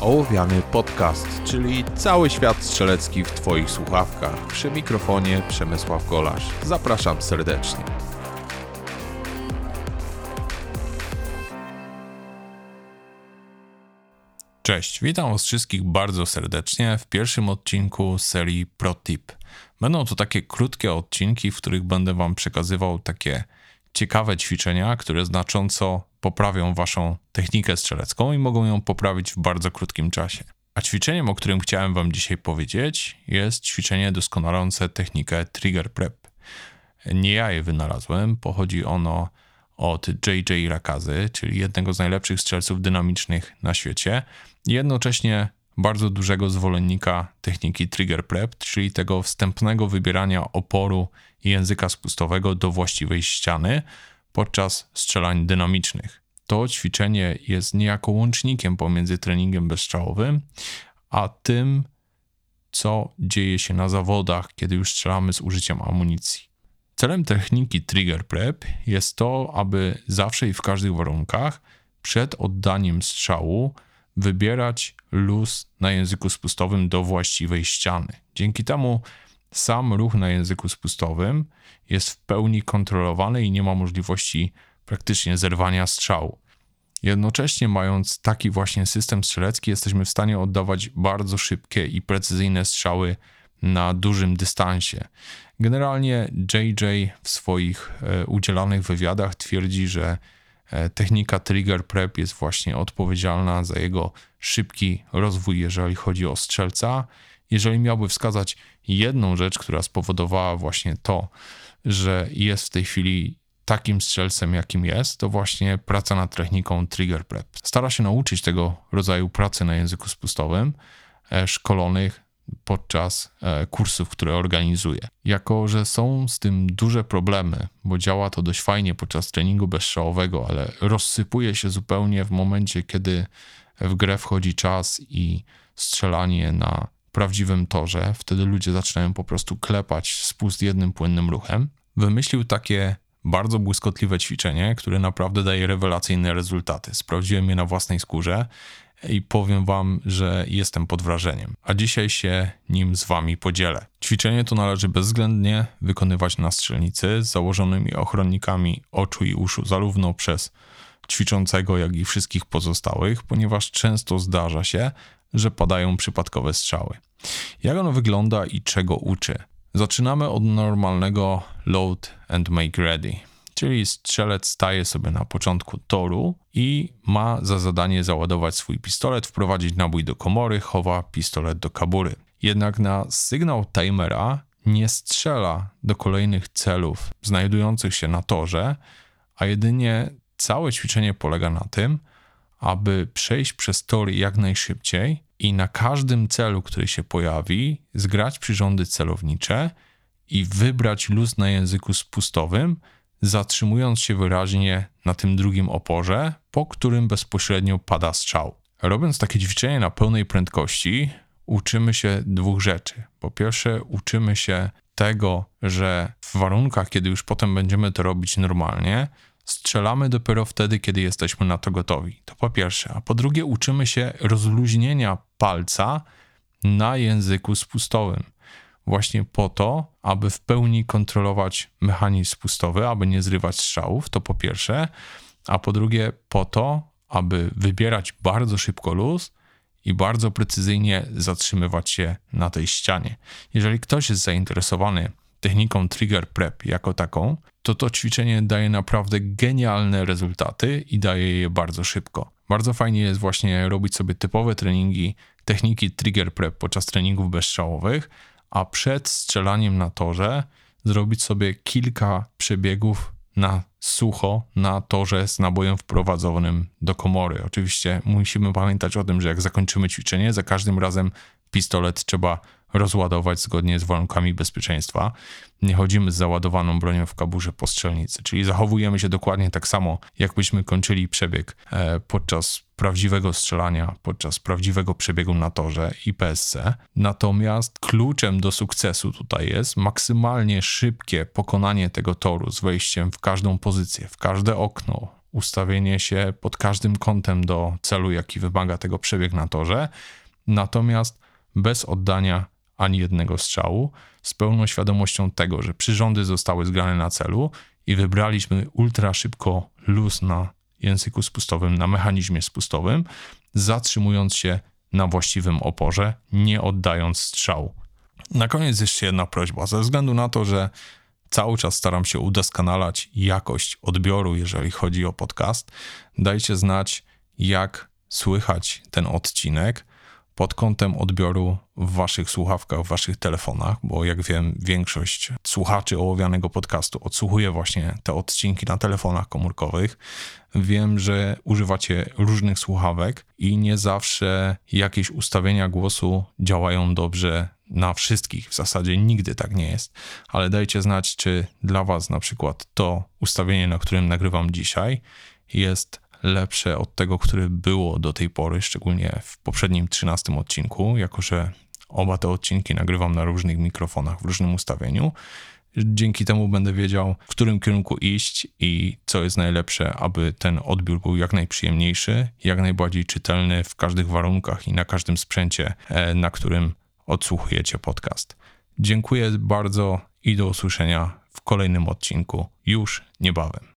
Ołowiany Podcast, czyli cały świat strzelecki w Twoich słuchawkach. Przy mikrofonie Przemysław Golasz. Zapraszam serdecznie. Cześć, witam Was wszystkich bardzo serdecznie w pierwszym odcinku serii ProTip. Będą to takie krótkie odcinki, w których będę Wam przekazywał takie ciekawe ćwiczenia, które znacząco poprawią Waszą technikę strzelecką i mogą ją poprawić w bardzo krótkim czasie. A ćwiczeniem, o którym chciałem Wam dzisiaj powiedzieć, jest ćwiczenie doskonalące technikę Trigger Prep. Nie ja je wynalazłem, pochodzi ono od JJ Rakazy, czyli jednego z najlepszych strzelców dynamicznych na świecie, i jednocześnie bardzo dużego zwolennika techniki trigger prep, czyli tego wstępnego wybierania oporu i języka spustowego do właściwej ściany podczas strzelań dynamicznych. To ćwiczenie jest niejako łącznikiem pomiędzy treningiem bezstrzałowym, a tym, co dzieje się na zawodach, kiedy już strzelamy z użyciem amunicji. Celem techniki trigger prep jest to, aby zawsze i w każdych warunkach przed oddaniem strzału wybierać luz na języku spustowym do właściwej ściany. Dzięki temu sam ruch na języku spustowym jest w pełni kontrolowany i nie ma możliwości praktycznie zerwania strzału. Jednocześnie, mając taki właśnie system strzelecki, jesteśmy w stanie oddawać bardzo szybkie i precyzyjne strzały na dużym dystansie. Generalnie JJ w swoich e, udzielanych wywiadach twierdzi, że E, technika trigger prep jest właśnie odpowiedzialna za jego szybki rozwój, jeżeli chodzi o strzelca. Jeżeli miałby wskazać jedną rzecz, która spowodowała właśnie to, że jest w tej chwili takim strzelcem, jakim jest, to właśnie praca nad techniką trigger prep. Stara się nauczyć tego rodzaju pracy na języku spustowym e, szkolonych podczas e, kursów, które organizuję. Jako, że są z tym duże problemy, bo działa to dość fajnie podczas treningu bezstrzałowego, ale rozsypuje się zupełnie w momencie, kiedy w grę wchodzi czas i strzelanie na prawdziwym torze, wtedy ludzie zaczynają po prostu klepać spust jednym płynnym ruchem. Wymyślił takie bardzo błyskotliwe ćwiczenie, które naprawdę daje rewelacyjne rezultaty. Sprawdziłem je na własnej skórze i powiem Wam, że jestem pod wrażeniem, a dzisiaj się nim z Wami podzielę. Ćwiczenie to należy bezwzględnie wykonywać na strzelnicy z założonymi ochronnikami oczu i uszu, zarówno przez ćwiczącego, jak i wszystkich pozostałych, ponieważ często zdarza się, że padają przypadkowe strzały. Jak ono wygląda i czego uczy? Zaczynamy od normalnego load and make ready. Czyli strzelec staje sobie na początku toru i ma za zadanie załadować swój pistolet, wprowadzić nabój do komory, chowa pistolet do kabury. Jednak na sygnał timera nie strzela do kolejnych celów znajdujących się na torze, a jedynie całe ćwiczenie polega na tym, aby przejść przez tory jak najszybciej i na każdym celu, który się pojawi, zgrać przyrządy celownicze i wybrać luz na języku spustowym, zatrzymując się wyraźnie na tym drugim oporze, po którym bezpośrednio pada strzał. Robiąc takie ćwiczenie na pełnej prędkości, uczymy się dwóch rzeczy. Po pierwsze, uczymy się tego, że w warunkach, kiedy już potem będziemy to robić normalnie, strzelamy dopiero wtedy, kiedy jesteśmy na to gotowi. To po pierwsze. A po drugie, uczymy się rozluźnienia palca na języku spustowym właśnie po to, aby w pełni kontrolować mechanizm spustowy, aby nie zrywać strzałów, to po pierwsze, a po drugie po to, aby wybierać bardzo szybko luz i bardzo precyzyjnie zatrzymywać się na tej ścianie. Jeżeli ktoś jest zainteresowany techniką trigger prep jako taką, to to ćwiczenie daje naprawdę genialne rezultaty i daje je bardzo szybko. Bardzo fajnie jest właśnie robić sobie typowe treningi techniki trigger prep podczas treningów bezstrzałowych, a przed strzelaniem na torze zrobić sobie kilka przebiegów na sucho na torze z nabojem wprowadzonym do komory. Oczywiście musimy pamiętać o tym, że jak zakończymy ćwiczenie, za każdym razem pistolet trzeba rozładować zgodnie z warunkami bezpieczeństwa. Nie chodzimy z załadowaną bronią w kaburze po strzelnicy, czyli zachowujemy się dokładnie tak samo, jakbyśmy kończyli przebieg e, podczas prawdziwego strzelania, podczas prawdziwego przebiegu na torze i PSC. Natomiast kluczem do sukcesu tutaj jest maksymalnie szybkie pokonanie tego toru z wejściem w każdą pozycję, w każde okno, ustawienie się pod każdym kątem do celu, jaki wymaga tego przebieg na torze, natomiast bez oddania ani jednego strzału, z pełną świadomością tego, że przyrządy zostały zgrane na celu i wybraliśmy ultra szybko luz na języku spustowym, na mechanizmie spustowym, zatrzymując się na właściwym oporze, nie oddając strzału. Na koniec jeszcze jedna prośba. Ze względu na to, że cały czas staram się udoskonalać jakość odbioru, jeżeli chodzi o podcast, dajcie znać, jak słychać ten odcinek pod kątem odbioru w waszych słuchawkach, w waszych telefonach, bo jak wiem, większość słuchaczy ołowianego podcastu odsłuchuje właśnie te odcinki na telefonach komórkowych. Wiem, że używacie różnych słuchawek i nie zawsze jakieś ustawienia głosu działają dobrze na wszystkich. W zasadzie nigdy tak nie jest, ale dajcie znać, czy dla was na przykład to ustawienie, na którym nagrywam dzisiaj, jest lepsze od tego, które było do tej pory, szczególnie w poprzednim 13 odcinku, jako że oba te odcinki nagrywam na różnych mikrofonach w różnym ustawieniu. Dzięki temu będę wiedział, w którym kierunku iść i co jest najlepsze, aby ten odbiór był jak najprzyjemniejszy, jak najbardziej czytelny w każdych warunkach i na każdym sprzęcie, e, na którym odsłuchujecie podcast. Dziękuję bardzo i do usłyszenia w kolejnym odcinku już niebawem.